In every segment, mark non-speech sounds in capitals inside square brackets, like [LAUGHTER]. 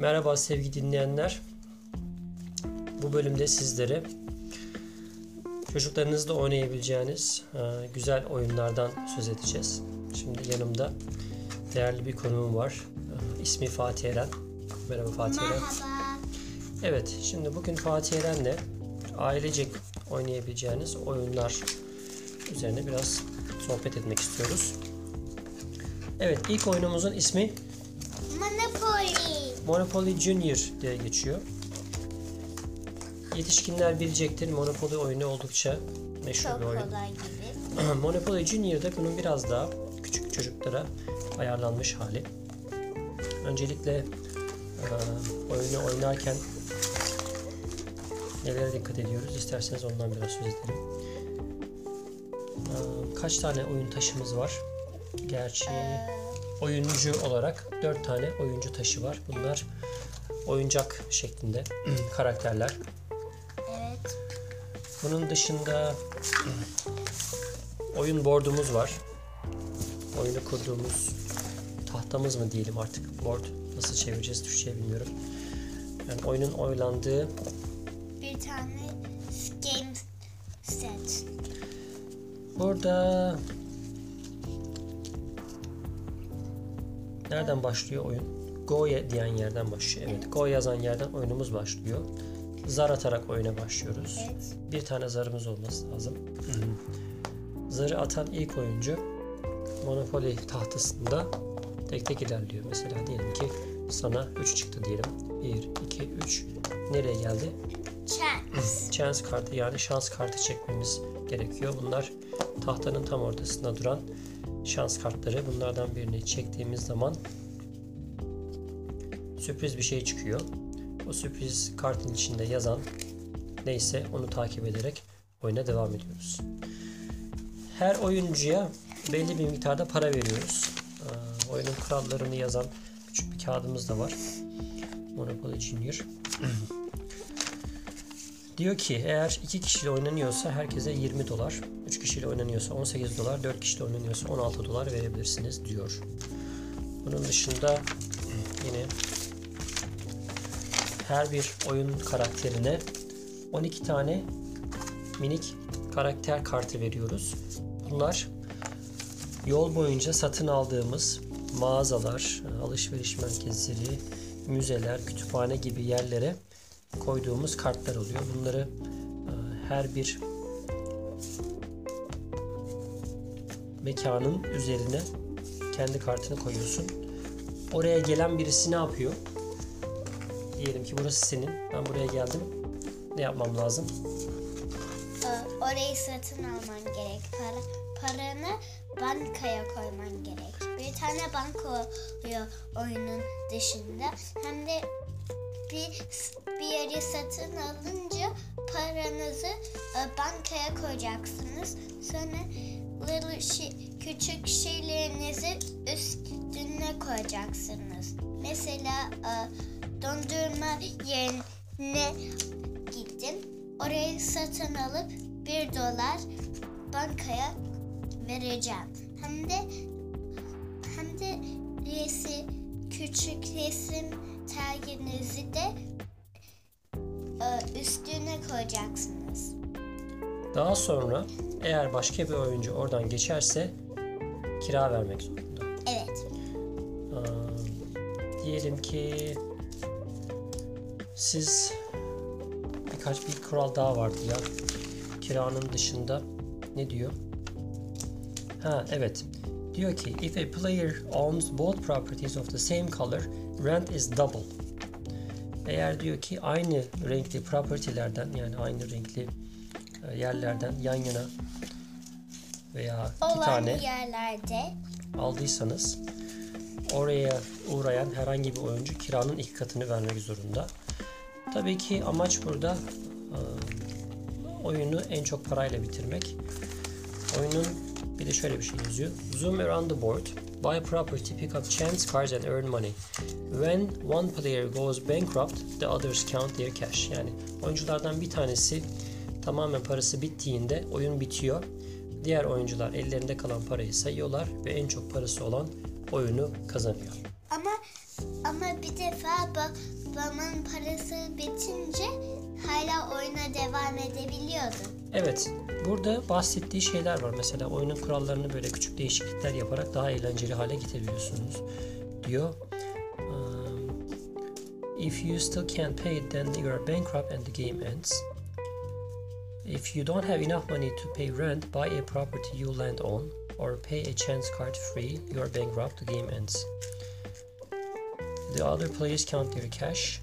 Merhaba sevgili dinleyenler. Bu bölümde sizlere çocuklarınızla oynayabileceğiniz e, güzel oyunlardan söz edeceğiz. Şimdi yanımda değerli bir konuğum var. E, İsmi Fatih Eren. Merhaba Fatih Eren. Merhaba. Evet, şimdi bugün Fatih Eren'le ailecek oynayabileceğiniz oyunlar üzerine biraz sohbet etmek istiyoruz. Evet, ilk oyunumuzun ismi Monopoly. Monopoly Junior diye geçiyor. Yetişkinler bilecektir. Monopoly oyunu oldukça meşhur Çok bir oyun. kolay gibi. [CLEARS THROAT] Monopoly Junior'da bunun biraz daha küçük çocuklara ayarlanmış hali. Öncelikle e, oyunu oynarken nelere dikkat ediyoruz? İsterseniz ondan biraz söz edelim. E, Kaç tane oyun taşımız var? Gerçi oyuncu olarak 4 tane oyuncu taşı var. Bunlar oyuncak şeklinde [CLEARS THROAT] karakterler. Evet. Bunun dışında oyun board'umuz var. Oyunu kurduğumuz tahtamız mı diyelim artık board nasıl çevireceğiz Türkçe'ye bilmiyorum. Yani oyunun oynandığı Bir tane game set. burada nereden başlıyor oyun? Go ye- diyen yerden başlıyor. Evet, Go yazan yerden oyunumuz başlıyor. Zar atarak oyuna başlıyoruz. Evet. bir tane zarımız olması lazım. Zarı atan ilk oyuncu Monopoly tahtasında tek tek ilerliyor. Mesela diyelim ki sana 3 çıktı diyelim. 1, 2, 3. Nereye geldi? Chance. [LAUGHS] Chance kartı yani şans kartı çekmemiz gerekiyor. Bunlar tahtanın tam ortasında duran şans kartları. Bunlardan birini çektiğimiz zaman sürpriz bir şey çıkıyor. O sürpriz kartın içinde yazan neyse onu takip ederek oyuna devam ediyoruz. Her oyuncuya belli bir miktarda para veriyoruz. Ee, oyunun kurallarını yazan küçük bir kağıdımız da var. Monopoly Junior. Diyor ki eğer iki kişiyle oynanıyorsa herkese 20 dolar, 3 kişiyle oynanıyorsa 18 dolar, 4 kişiyle oynanıyorsa 16 dolar verebilirsiniz diyor. Bunun dışında yine her bir oyun karakterine 12 tane minik karakter kartı veriyoruz. Bunlar yol boyunca satın aldığımız mağazalar, alışveriş merkezleri, müzeler, kütüphane gibi yerlere koyduğumuz kartlar oluyor. Bunları e, her bir mekanın üzerine kendi kartını koyuyorsun. Oraya gelen birisi ne yapıyor? Diyelim ki burası senin. Ben buraya geldim. Ne yapmam lazım? Ee, Orayı satın alman gerek. Para, paranı bankaya koyman gerek. Bir tane banka oluyor oyunun dışında. Hem de bir, bir yeri satın alınca paranızı e, bankaya koyacaksınız. Sonra little şey, küçük şeylerinizi üstüne koyacaksınız. Mesela e, dondurma yerine gittim. Orayı satın alıp bir dolar bankaya vereceğim. Hem de hem de resi küçük resim terginizi de e, üstüne koyacaksınız. Daha sonra eğer başka bir oyuncu oradan geçerse kira vermek zorunda. Evet. Aa, diyelim ki siz birkaç bir kural daha vardı ya. Kiranın dışında ne diyor? Ha evet. Diyor ki if a player owns both properties of the same color, rent is double. Eğer diyor ki aynı renkli property'lerden yani aynı renkli e, yerlerden yan yana veya iki Olan tane yerlerde aldıysanız oraya uğrayan herhangi bir oyuncu kiranın iki katını vermek zorunda. Tabii ki amaç burada e, oyunu en çok parayla bitirmek. Oyunun bir de şöyle bir şey yazıyor. Zoom around the board, buy property, pick up chance cards and earn money. When one player goes bankrupt, the others count their cash. Yani oyunculardan bir tanesi tamamen parası bittiğinde oyun bitiyor. Diğer oyuncular ellerinde kalan parayı sayıyorlar ve en çok parası olan oyunu kazanıyor. ama ama bir defa ba- babamın parası bitince hala oyuna devam edebiliyordum. Evet, burada bahsettiği şeyler var. Mesela oyunun kurallarını böyle küçük değişiklikler yaparak daha eğlenceli hale getirebiliyorsunuz. Diyor. um, If you still can't pay then you are bankrupt and the game ends. If you don't have enough money to pay rent, buy a property you land on, or pay a chance card free, you are bankrupt, the game ends. The other players count their cash.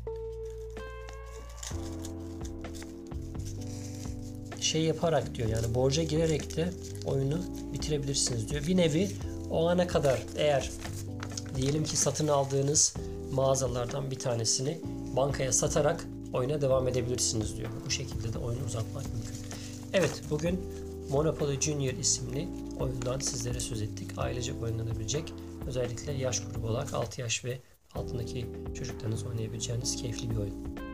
Şey yaparak diyor yani borca girerek de oyunu bitirebilirsiniz diyor. Bir nevi o ana kadar eğer diyelim ki satın aldığınız mağazalardan bir tanesini bankaya satarak oyuna devam edebilirsiniz diyor. Bu şekilde de oyunu uzatmak mümkün. Evet bugün Monopoly Junior isimli oyundan sizlere söz ettik. Ailecek oynanabilecek özellikle yaş grubu olarak 6 yaş ve altındaki çocuklarınız oynayabileceğiniz keyifli bir oyun.